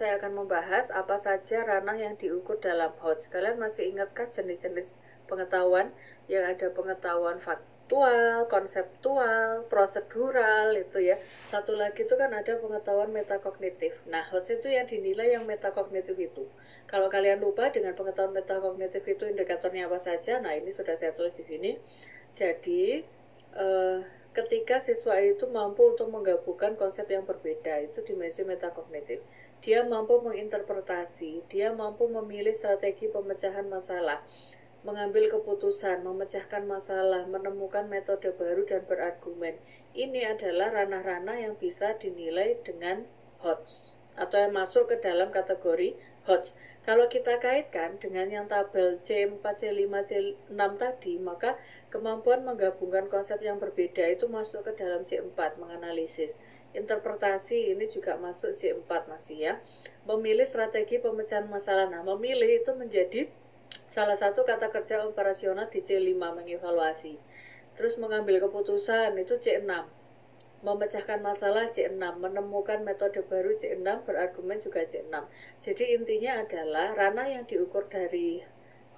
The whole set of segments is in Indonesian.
saya akan membahas apa saja ranah yang diukur dalam HOTS. Kalian masih ingatkah jenis-jenis pengetahuan yang ada pengetahuan faktual, konseptual, prosedural itu ya. Satu lagi itu kan ada pengetahuan metakognitif. Nah, HOTS itu yang dinilai yang metakognitif itu. Kalau kalian lupa dengan pengetahuan metakognitif itu indikatornya apa saja, nah ini sudah saya tulis di sini. Jadi, eh, ketika siswa itu mampu untuk menggabungkan konsep yang berbeda itu dimensi metakognitif. Dia mampu menginterpretasi dia mampu memilih strategi pemecahan masalah mengambil keputusan memecahkan masalah menemukan metode baru dan berargumen. Ini adalah ranah-ranah yang bisa dinilai dengan HOTS atau yang masuk ke dalam kategori HOTS. Kalau kita kaitkan dengan yang tabel C4, C5, C6 tadi, maka kemampuan menggabungkan konsep yang berbeda itu masuk ke dalam C4, menganalisis. Interpretasi ini juga masuk C4 masih ya. Memilih strategi pemecahan masalah. Nah, memilih itu menjadi salah satu kata kerja operasional di C5, mengevaluasi. Terus mengambil keputusan itu C6 memecahkan masalah C6, menemukan metode baru C6, berargumen juga C6. Jadi intinya adalah ranah yang diukur dari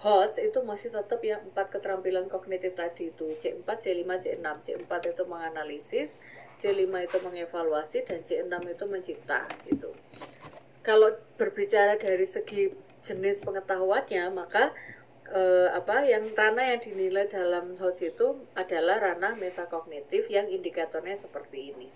HOTS itu masih tetap yang empat keterampilan kognitif tadi itu C4, C5, C6. C4 itu menganalisis, C5 itu mengevaluasi, dan C6 itu mencipta gitu. Kalau berbicara dari segi jenis pengetahuannya, maka eh, apa yang ranah yang dinilai dalam HOS itu adalah ranah metakognitif yang indikatornya seperti ini.